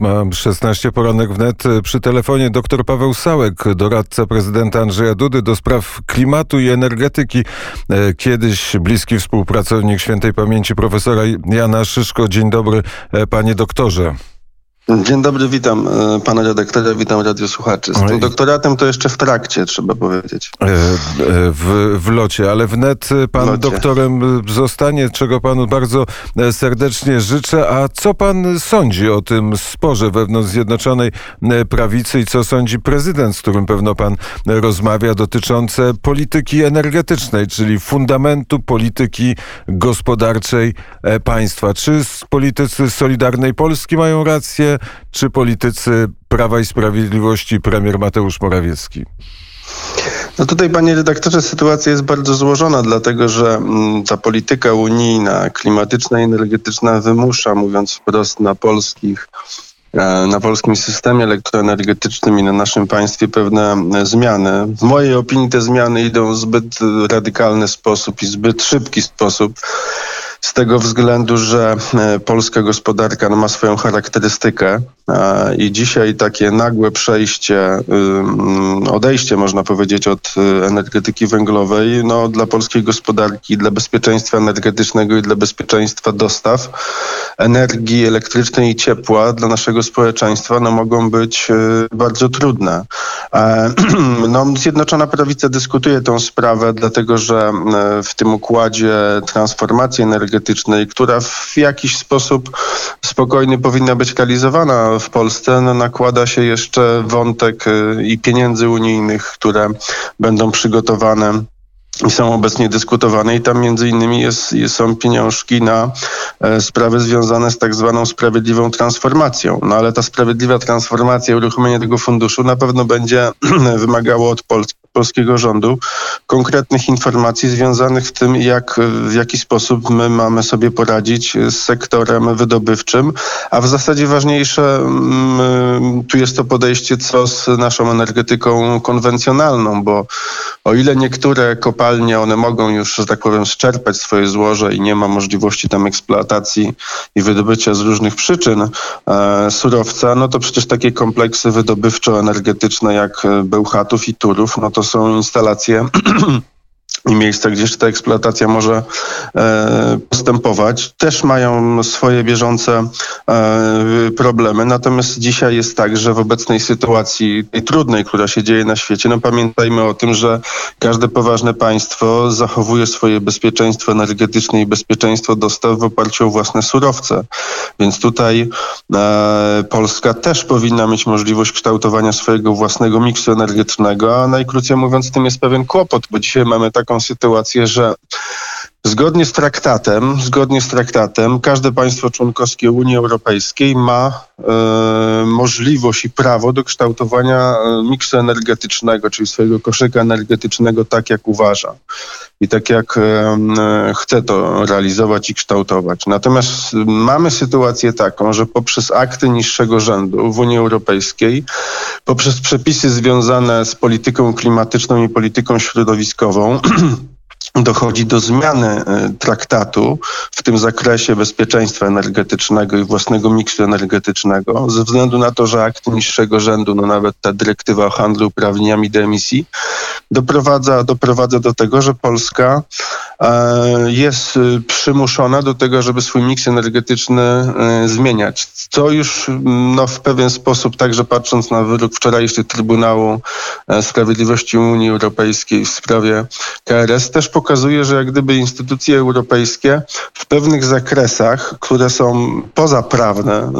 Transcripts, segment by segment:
Ma 16 poranek wnet. Przy telefonie dr Paweł Sałek, doradca prezydenta Andrzeja Dudy do spraw klimatu i energetyki. E, kiedyś bliski współpracownik świętej pamięci profesora Jana Szyszko. Dzień dobry, e, panie doktorze. Dzień dobry, witam e, pana redaktora, witam radiosłuchaczy. Z tym doktoratem to jeszcze w trakcie, trzeba powiedzieć. E, e, w, w locie, ale wnet pan locie. doktorem zostanie, czego panu bardzo serdecznie życzę. A co pan sądzi o tym sporze wewnątrz Zjednoczonej Prawicy i co sądzi prezydent, z którym pewno pan rozmawia, dotyczące polityki energetycznej, czyli fundamentu polityki gospodarczej państwa? Czy politycy Solidarnej Polski mają rację? Czy politycy Prawa i Sprawiedliwości premier Mateusz Morawiecki? No tutaj, panie redaktorze, sytuacja jest bardzo złożona, dlatego że mm, ta polityka unijna, klimatyczna i energetyczna wymusza, mówiąc wprost, na polskich e, na polskim systemie elektroenergetycznym i na naszym państwie pewne e, zmiany. W mojej opinii te zmiany idą w zbyt radykalny sposób i zbyt szybki sposób z tego względu, że e, polska gospodarka ma swoją charakterystykę i dzisiaj takie nagłe przejście, odejście można powiedzieć od e, energetyki węglowej, no, dla polskiej gospodarki, dla bezpieczeństwa energetycznego i dla bezpieczeństwa dostaw energii elektrycznej i ciepła dla naszego społeczeństwa no, mogą być e, bardzo trudne. No, Zjednoczona Prawica dyskutuje tę sprawę, dlatego że w tym układzie transformacji energetycznej która w jakiś sposób spokojny powinna być realizowana w Polsce, no nakłada się jeszcze wątek y, i pieniędzy unijnych, które będą przygotowane i są obecnie dyskutowane i tam między innymi jest, są pieniążki na e, sprawy związane z tak zwaną sprawiedliwą transformacją. No ale ta sprawiedliwa transformacja, uruchomienie tego funduszu na pewno będzie wymagało od Polski polskiego rządu konkretnych informacji związanych z tym, jak, w jaki sposób my mamy sobie poradzić z sektorem wydobywczym, a w zasadzie ważniejsze mm, tu jest to podejście, co z naszą energetyką konwencjonalną, bo o ile niektóre kopalnie, one mogą już, że tak powiem, szczerpać swoje złoże i nie ma możliwości tam eksploatacji i wydobycia z różnych przyczyn e, surowca, no to przecież takie kompleksy wydobywczo-energetyczne jak Bełchatów i Turów, no to to są instalacje i miejsca, gdzie ta eksploatacja może e, postępować, też mają swoje bieżące e, problemy. Natomiast dzisiaj jest tak, że w obecnej sytuacji, tej trudnej, która się dzieje na świecie, no pamiętajmy o tym, że każde poważne państwo zachowuje swoje bezpieczeństwo energetyczne i bezpieczeństwo dostaw w oparciu o własne surowce. Więc tutaj e, Polska też powinna mieć możliwość kształtowania swojego własnego miksu energetycznego, a najkrócej mówiąc, tym jest pewien kłopot, bo dzisiaj mamy taką sytuację, że Zgodnie z traktatem, zgodnie z traktatem, każde państwo członkowskie Unii Europejskiej ma e, możliwość i prawo do kształtowania e, miksu energetycznego, czyli swojego koszyka energetycznego tak, jak uważa i tak, jak e, chce to realizować i kształtować. Natomiast mamy sytuację taką, że poprzez akty niższego rzędu w Unii Europejskiej, poprzez przepisy związane z polityką klimatyczną i polityką środowiskową, dochodzi do zmiany e, traktatu w tym zakresie bezpieczeństwa energetycznego i własnego miksu energetycznego, ze względu na to, że akty niższego rzędu, no nawet ta dyrektywa o handlu uprawnieniami do emisji, doprowadza, doprowadza do tego, że Polska e, jest e, przymuszona do tego, żeby swój miks energetyczny zmieniać. Co już no, w pewien sposób, także patrząc na wyrok wczorajszy Trybunału Sprawiedliwości Unii Europejskiej w sprawie KRS, też pokazuje, że jak gdyby instytucje europejskie w pewnych zakresach, które są pozaprawne,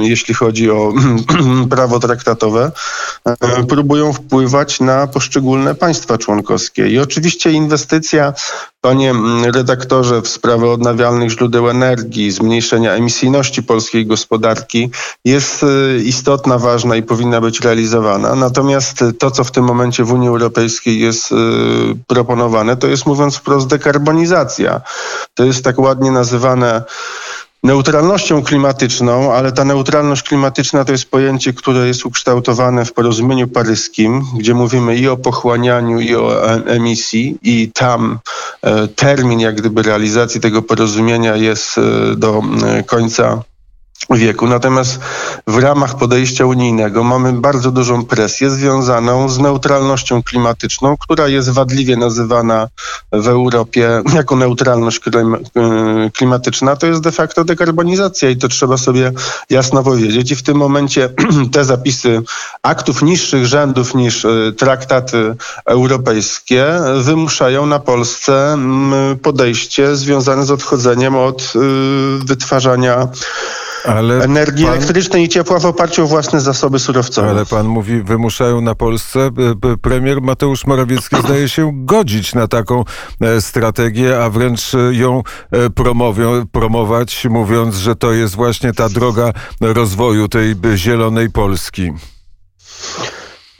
y, y, jeśli chodzi o prawo traktatowe, y, próbują wpływać na poszczególne państwa członkowskie. I oczywiście inwestycja, panie redaktorze, w sprawę odnawialnych źródeł energii, zmniejszenia emisyjności polskiej gospodarki jest istotna, ważna i powinna być realizowana. Natomiast to, co w tym momencie w Unii Europejskiej jest proponowane, to jest mówiąc wprost dekarbonizacja. To jest tak ładnie nazywane neutralnością klimatyczną, ale ta neutralność klimatyczna to jest pojęcie, które jest ukształtowane w porozumieniu paryskim, gdzie mówimy i o pochłanianiu, i o emisji, i tam e, termin jak gdyby realizacji tego porozumienia jest e, do e, końca wieku. Natomiast w ramach podejścia unijnego mamy bardzo dużą presję związaną z neutralnością klimatyczną, która jest wadliwie nazywana w Europie jako neutralność e, klimatyczna. To jest de facto dekarbonizacja i to trzeba sobie jasno powiedzieć. I w tym momencie te zapisy aktów niższych rzędów niż e, traktaty europejskie wymuszają na Polsce podejście związane z odchodzeniem od e, wytwarzania ale energii pan... elektrycznej i ciepła w oparciu o własne zasoby surowcowe. Ale pan mówi, wymuszają na Polsce. Premier Mateusz Morawiecki zdaje się godzić na taką e, strategię, a wręcz ją e, promowią, promować, mówiąc, że to jest właśnie ta droga rozwoju tej zielonej Polski.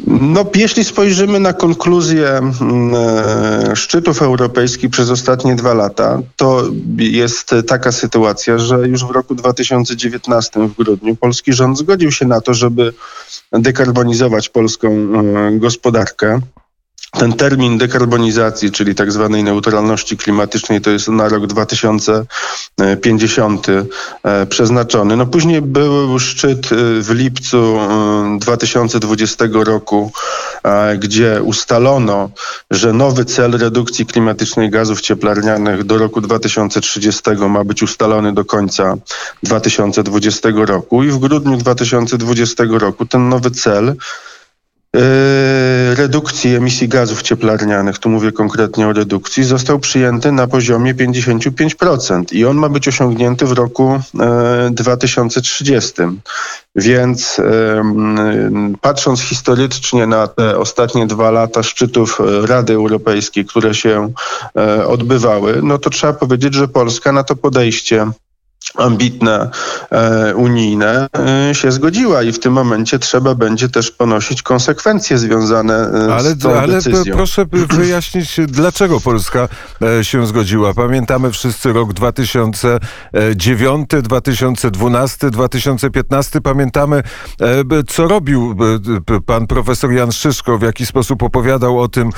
No, jeśli spojrzymy na konkluzję mm, e, szczytów europejskich przez ostatnie dwa lata, to jest taka sytuacja, że już w roku 2019 w grudniu polski rząd zgodził się na to, żeby dekarbonizować polską e, gospodarkę. Ten termin dekarbonizacji, czyli tak zwanej neutralności klimatycznej, to jest na rok 2050 e, przeznaczony. No później był szczyt e, w lipcu 2020 e, roku, gdzie ustalono, że nowy cel redukcji klimatycznej gazów cieplarnianych do roku 2030 ma być ustalony do końca 2020 roku i w grudniu 2020 roku ten nowy cel redukcji emisji gazów cieplarnianych, tu mówię konkretnie o redukcji, został przyjęty na poziomie 55% i on ma być osiągnięty w roku 2030. Więc patrząc historycznie na te ostatnie dwa lata szczytów Rady Europejskiej, które się e, odbywały, no to trzeba powiedzieć, że Polska na to podejście ambitne e, unijne e, się zgodziła i w tym momencie trzeba będzie też ponosić konsekwencje związane e, ale, z tą ale decyzją. proszę wyjaśnić, dlaczego Polska e, się zgodziła. Pamiętamy wszyscy rok 2009, 2012, 2015. Pamiętamy, e, co robił pan profesor Jan Szyszko, w jaki sposób opowiadał o tym,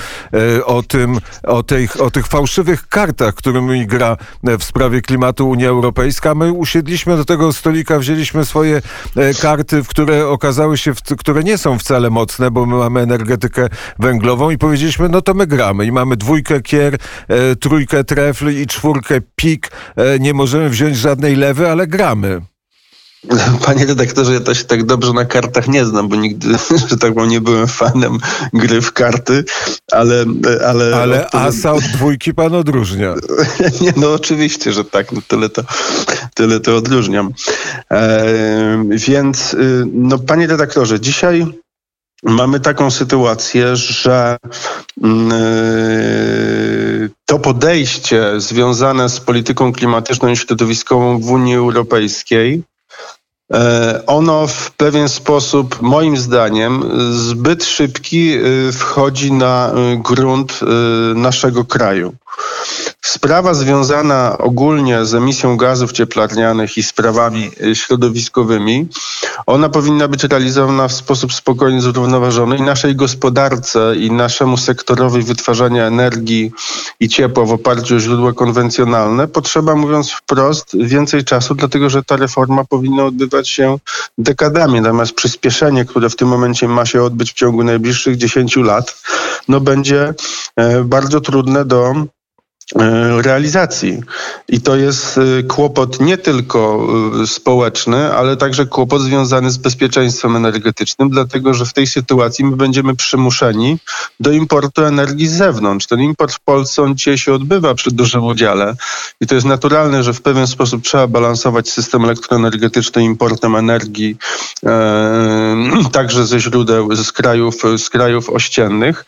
e, o tym, o, tej, o tych fałszywych kartach, którymi gra w sprawie klimatu Unia Europejska my usiedliśmy do tego stolika, wzięliśmy swoje e, karty, w które okazały się, które nie są wcale mocne, bo my mamy energetykę węglową i powiedzieliśmy, no to my gramy i mamy dwójkę kier, e, trójkę trefl i czwórkę pik. E, nie możemy wziąć żadnej lewy, ale gramy. Panie redaktorze, ja to się tak dobrze na kartach nie znam, bo nigdy, że tak powiem, nie byłem fanem gry w karty, ale... Ale, ale odpowiem... asa od dwójki pan odróżnia. nie, no oczywiście, że tak, no tyle to, tyle to odróżniam. E, więc, y, no panie redaktorze, dzisiaj mamy taką sytuację, że yy, to podejście związane z polityką klimatyczną i środowiskową w Unii Europejskiej ono w pewien sposób, moim zdaniem, zbyt szybki e, wchodzi na e, grunt naszego kraju. Sprawa związana ogólnie z emisją gazów cieplarnianych i sprawami y, środowiskowymi, ona powinna być realizowana w sposób spokojny, zrównoważony i naszej gospodarce i naszemu sektorowi wytwarzania energii i ciepła w oparciu o źródła konwencjonalne potrzeba, mówiąc wprost, więcej czasu, dlatego że ta reforma powinna odbywać się dekadami. Natomiast przyspieszenie, które w tym momencie ma się odbyć w ciągu najbliższych 10 lat, no będzie e, bardzo trudne do realizacji. I to jest e, kłopot nie tylko e, społeczny, ale także kłopot związany z bezpieczeństwem energetycznym, dlatego że w tej sytuacji my będziemy przymuszeni do importu energii z zewnątrz. Ten import w Polsce on się odbywa przy dużym udziale i to jest naturalne, że w pewien sposób trzeba balansować system elektroenergetyczny importem energii e, także ze źródeł, z krajów, z krajów ościennych.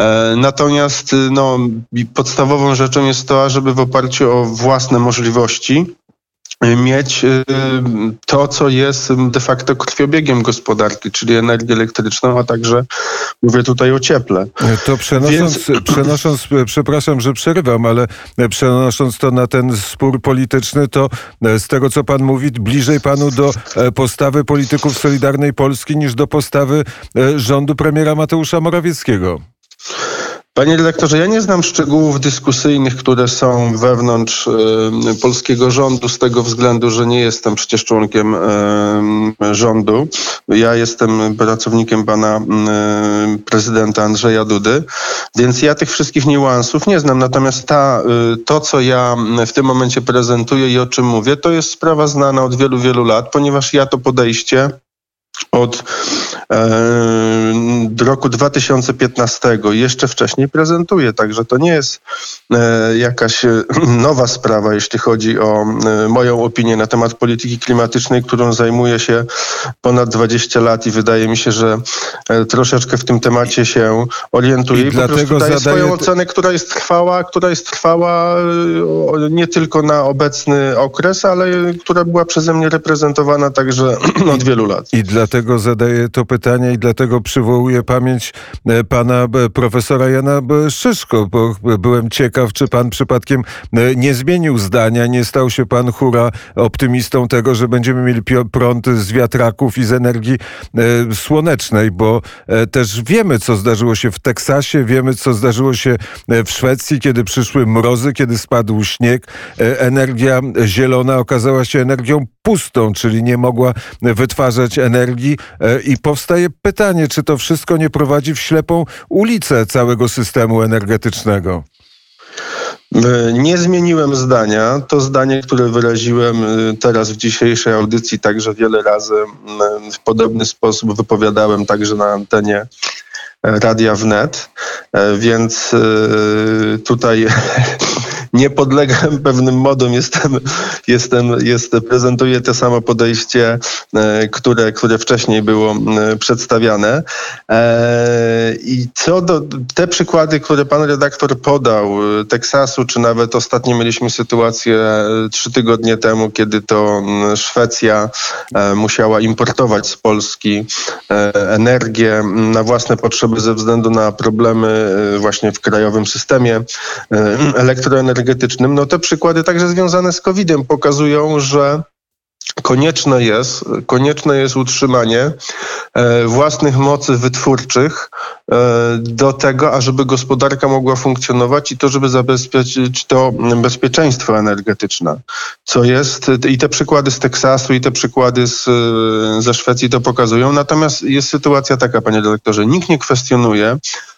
E, natomiast no, podstawową rzeczą jest to, żeby w oparciu o własne możliwości mieć y, to, co jest de facto krwiobiegiem gospodarki, czyli energię elektryczną, a także mówię tutaj o cieple. To przenosząc, Więc... przenosząc przepraszam, że przerywam, ale przenosząc to na ten spór polityczny, to z tego, co pan mówi, bliżej panu do postawy polityków Solidarnej Polski niż do postawy rządu premiera Mateusza Morawieckiego. Panie redaktorze, ja nie znam szczegółów dyskusyjnych, które są wewnątrz y, polskiego rządu z tego względu, że nie jestem przecież członkiem y, rządu. Ja jestem pracownikiem pana y, prezydenta Andrzeja Dudy, więc ja tych wszystkich niuansów nie znam. Natomiast ta, to, co ja w tym momencie prezentuję i o czym mówię, to jest sprawa znana od wielu, wielu lat, ponieważ ja to podejście od e, roku 2015 jeszcze wcześniej prezentuje. Także to nie jest e, jakaś e, nowa sprawa, jeśli chodzi o e, moją opinię na temat polityki klimatycznej, którą zajmuję się ponad 20 lat i wydaje mi się, że e, troszeczkę w tym temacie się orientuję i, i po prostu daję swoją ocenę, która jest trwała, która jest trwała e, nie tylko na obecny okres, ale która była przeze mnie reprezentowana także od wielu lat. I dlatego zadaję to pytanie i dlatego przywołuję pamięć e, pana e, profesora Jana Szyszko, bo byłem ciekaw, czy pan przypadkiem e, nie zmienił zdania, nie stał się pan hura optymistą tego, że będziemy mieli prąd z wiatraków i z energii słonecznej, bo też wiemy, co zdarzyło się w Teksasie, wiemy, co zdarzyło się w Szwecji, kiedy przyszły mrozy, kiedy spadł śnieg. Energia zielona okazała się energią pustą, czyli nie mogła wytwarzać energii i powstaje pytanie, czy to wszystko nie prowadzi w ślepą ulicę całego systemu energetycznego? E, nie zmieniłem zdania. To zdanie, które wyraziłem e, teraz w dzisiejszej audycji, także wiele razy w podobny sposób wypowiadałem także na antenie Radia Wnet, e, więc tutaj nie podlegam pewnym modom, jestem, jestem, jest, prezentuję to samo podejście, e, które, które wcześniej było e, przedstawiane. E, I co do te przykłady, które pan redaktor podał, Teksasu, czy nawet ostatnio mieliśmy sytuację trzy tygodnie temu, kiedy to Szwecja musiała importować z Polski energię na własne potrzeby ze względu na problemy właśnie w krajowym systemie elektroenergetycznym. Energetycznym, no te przykłady także związane z COVID-em pokazują, że konieczne jest, konieczne jest utrzymanie e, własnych mocy wytwórczych e, do tego, ażeby gospodarka mogła funkcjonować i to, żeby zabezpieczyć to bezpieczeństwo energetyczne, co jest i te przykłady z Teksasu i te przykłady z, ze Szwecji to pokazują. Natomiast jest sytuacja taka, panie dyrektorze, nikt nie kwestionuje E,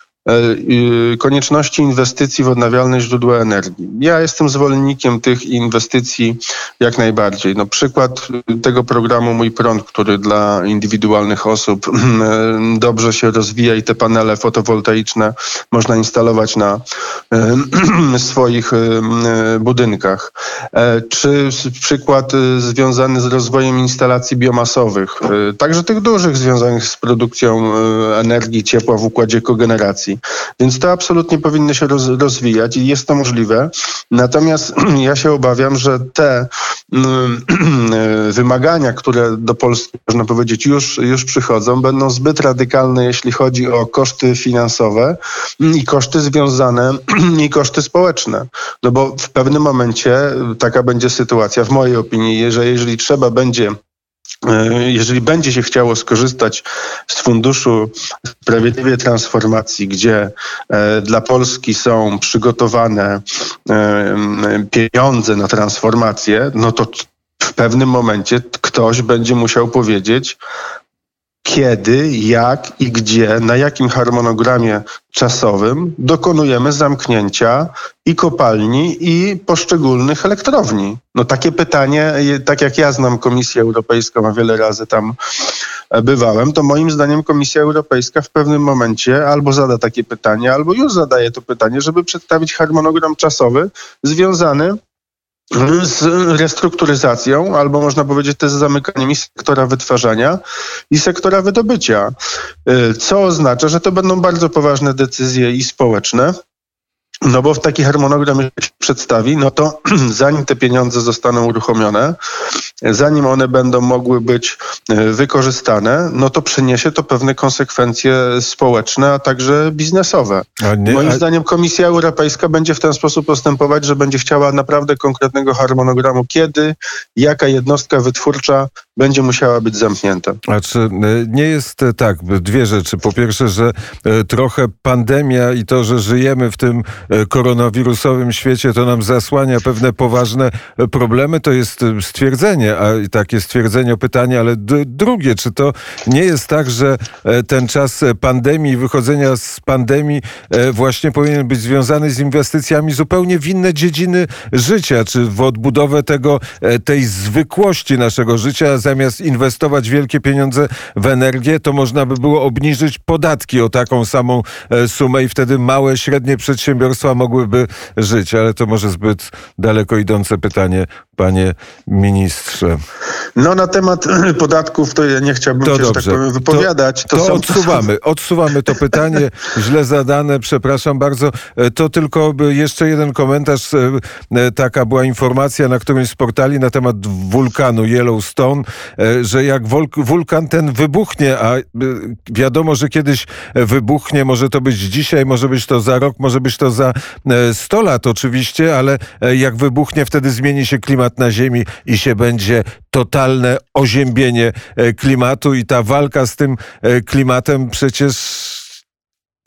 konieczności inwestycji w odnawialne źródła energii. Ja jestem zwolennikiem tych inwestycji jak najbardziej. No, przykład tego programu Mój Prąd, który dla indywidualnych osób e, dobrze się rozwija i te panele fotowoltaiczne można instalować na e, swoich budynkach. Czy przykład związany z rozwojem instalacji biomasowych, także tych dużych związanych z produkcją energii, ciepła w układzie kogeneracji. Więc to absolutnie powinno się roz, rozwijać i jest to możliwe. Natomiast ja się obawiam, że te mm, wymagania, które do Polski, można powiedzieć, już, już przychodzą, będą zbyt radykalne, jeśli chodzi o koszty finansowe i koszty związane i koszty społeczne. No bo w pewnym momencie taka będzie sytuacja, w mojej opinii, że jeżeli trzeba będzie jeżeli będzie się chciało skorzystać z Funduszu Sprawiedliwej Transformacji, gdzie e, dla Polski są przygotowane e, pieniądze na transformację, no to w pewnym momencie ktoś będzie musiał powiedzieć, kiedy, jak i gdzie, na jakim harmonogramie czasowym dokonujemy zamknięcia i kopalni, i poszczególnych elektrowni. No takie pytanie, tak jak ja znam Komisję Europejską, a wiele razy tam bywałem, to moim zdaniem Komisja Europejska w pewnym momencie albo zada takie pytanie, albo już zadaje to pytanie, żeby przedstawić harmonogram czasowy związany z restrukturyzacją, albo można powiedzieć też z zamykaniem sektora wytwarzania i sektora wydobycia, y, co oznacza, że to będą bardzo poważne decyzje i społeczne, no bo w taki harmonogram się przedstawi, no to zanim te pieniądze zostaną uruchomione, zanim one będą mogły być e, wykorzystane, no to przyniesie to pewne konsekwencje społeczne, a także biznesowe. A nie, Moim a... zdaniem Komisja Europejska będzie w ten sposób postępować, że będzie chciała naprawdę konkretnego harmonogramu, kiedy, jaka jednostka wytwórcza będzie musiała być zamknięta. A czy nie jest tak, dwie rzeczy. Po pierwsze, że trochę pandemia i to, że żyjemy w tym koronawirusowym świecie, to nam zasłania pewne poważne problemy. To jest stwierdzenie, a takie stwierdzenie, pytanie, ale drugie, czy to nie jest tak, że ten czas pandemii, wychodzenia z pandemii właśnie powinien być związany z inwestycjami zupełnie w inne dziedziny życia, czy w odbudowę tego, tej zwykłości naszego życia, zamiast inwestować wielkie pieniądze w energię, to można by było obniżyć podatki o taką samą e, sumę i wtedy małe, średnie przedsiębiorstwa mogłyby żyć. Ale to może zbyt daleko idące pytanie, panie ministrze. No na temat podatków to ja nie chciałbym to się, dobrze. że tak powiem, wypowiadać. To, to, to odsuwamy, odsuwamy to pytanie, źle zadane, przepraszam bardzo. E, to tylko jeszcze jeden komentarz. Taka była informacja na którymś z portali na temat wulkanu Yellowstone, e, że jak wulkan ten wybuchnie, a e, wiadomo, że kiedyś wybuchnie, może to być dzisiaj, może być to za rok, może być to za 100 e, lat oczywiście, ale jak wybuchnie, wtedy zmieni się klimat na Ziemi i się będzie totalne oziębienie klimatu i ta walka z tym klimatem przecież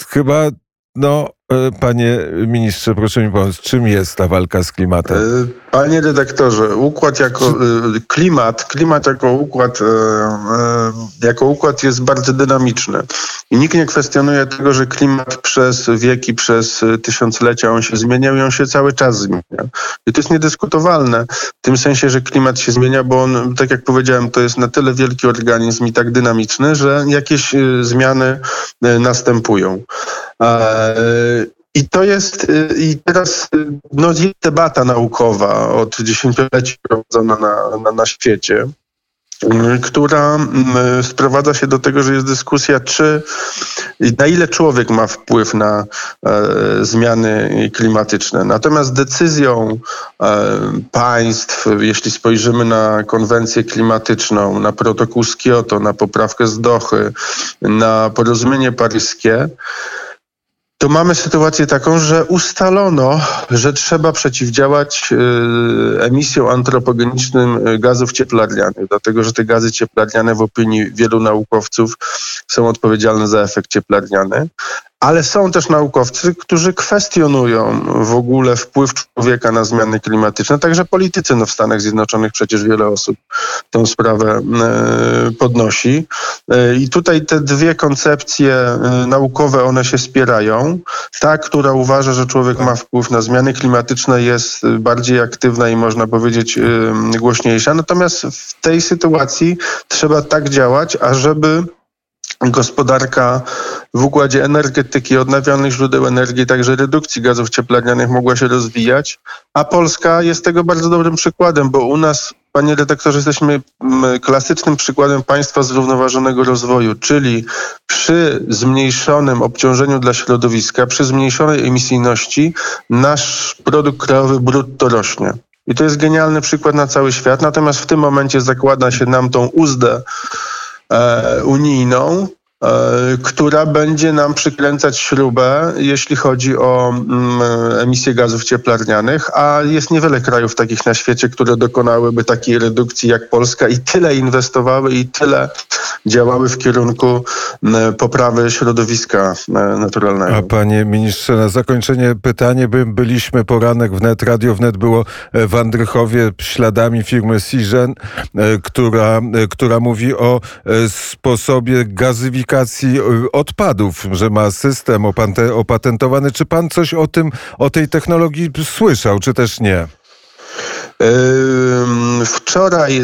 chyba no E, panie ministrze, proszę mi pomóc, czym jest ta walka z klimatem? E, panie redaktorze, układ jako e, klimat, klimat jako układ, jako układ jest bardzo dynamiczny. I nikt nie kwestionuje tego, że klimat przez wieki, przez tysiąclecia on się zmieniał i on się cały czas zmienia. I to jest niedyskutowalne w tym sensie, że klimat się zmienia, bo on, tak jak powiedziałem, to jest na tyle wielki organizm i tak dynamiczny, że jakieś zmiany następują. I to jest, y, i teraz y, no, jest debata naukowa od dziesięcioleci prowadzona na, na, na świecie, y, która sprowadza się do tego, że jest dyskusja, czy na ile człowiek ma wpływ na e, zmiany klimatyczne. Natomiast decyzją e, państw, jeśli spojrzymy na konwencję klimatyczną, na protokół z Kioto, na poprawkę z Dochy, na porozumienie paryskie, to mamy sytuację taką, że ustalono, że trzeba przeciwdziałać y, emisjom antropogenicznym y, gazów cieplarnianych, dlatego że te gazy cieplarniane w opinii wielu naukowców są odpowiedzialne za efekt cieplarniany. Ale są też naukowcy, którzy kwestionują w ogóle wpływ człowieka na zmiany klimatyczne, także politycy no w Stanach Zjednoczonych przecież wiele osób tę sprawę e, podnosi. E, I tutaj te dwie koncepcje e, naukowe, one się spierają. Ta, która uważa, że człowiek ma wpływ na zmiany klimatyczne jest bardziej aktywna i można powiedzieć głośniejsza. Natomiast w tej sytuacji trzeba tak działać, ażeby gospodarka w układzie energetyki, odnawialnych źródeł energii, także redukcji gazów cieplarnianych mogła się rozwijać, a Polska jest tego bardzo dobrym przykładem, bo u nas, panie redaktorze, jesteśmy mm, klasycznym przykładem państwa zrównoważonego rozwoju, czyli przy zmniejszonym obciążeniu dla środowiska, przy zmniejszonej emisyjności nasz produkt krajowy brutto rośnie. I to jest genialny przykład na cały świat, natomiast w tym momencie zakłada się nam tą uzdę unijną, e, która będzie nam przykręcać śrubę, jeśli chodzi o mm, emisję gazów cieplarnianych, a jest niewiele krajów takich na świecie, które dokonałyby takiej redukcji jak Polska i tyle inwestowały i tyle działały w kierunku poprawy środowiska naturalnego. A panie ministrze, na zakończenie pytanie, by byliśmy poranek wnet, Radio Wnet było e, w Andrychowie śladami firmy Sigen, e, która, e, która mówi o sposobie gazyfikacji odpadów, że ma system opatentowany. Czy pan coś o tym, o tej technologii słyszał, czy też nie? Wczoraj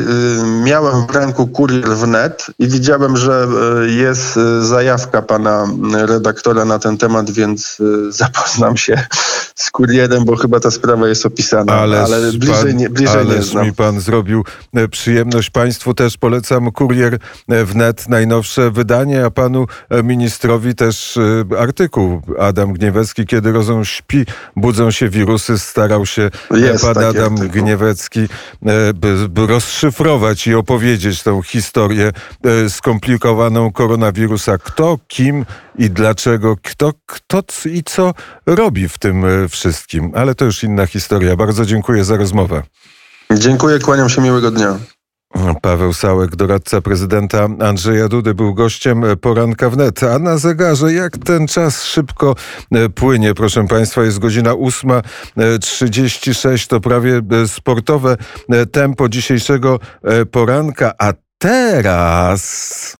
miałem w ręku kurier wnet i widziałem, że e, jest e, zajawka pana redaktora na ten temat, więc e, zapoznam się z kurierem, bo chyba ta sprawa jest opisana, ale, ale bliżej, pan, nie, bliżej nie znam. mi pan zrobił przyjemność. Państwu też polecam kurier wnet, najnowsze wydanie, a panu ministrowi też artykuł. Adam Gniewecki, kiedy rozum śpi, budzą się wirusy, starał się jest pan Adam Gniewecki Morawiecki, e, rozszyfrować i opowiedzieć tę historię e, skomplikowaną koronawirusa. Kto, kim i dlaczego, kto, kto i co robi w tym e, wszystkim. Ale to już inna historia. Bardzo dziękuję za rozmowę. Dziękuję, kłaniam się, miłego dnia. Paweł Sałek, doradca prezydenta Andrzeja Dudy, był gościem poranka wnet. A na zegarze, jak ten czas szybko e, płynie, proszę Państwa, jest godzina 8.36, to prawie e, sportowe e, tempo dzisiejszego poranka. A teraz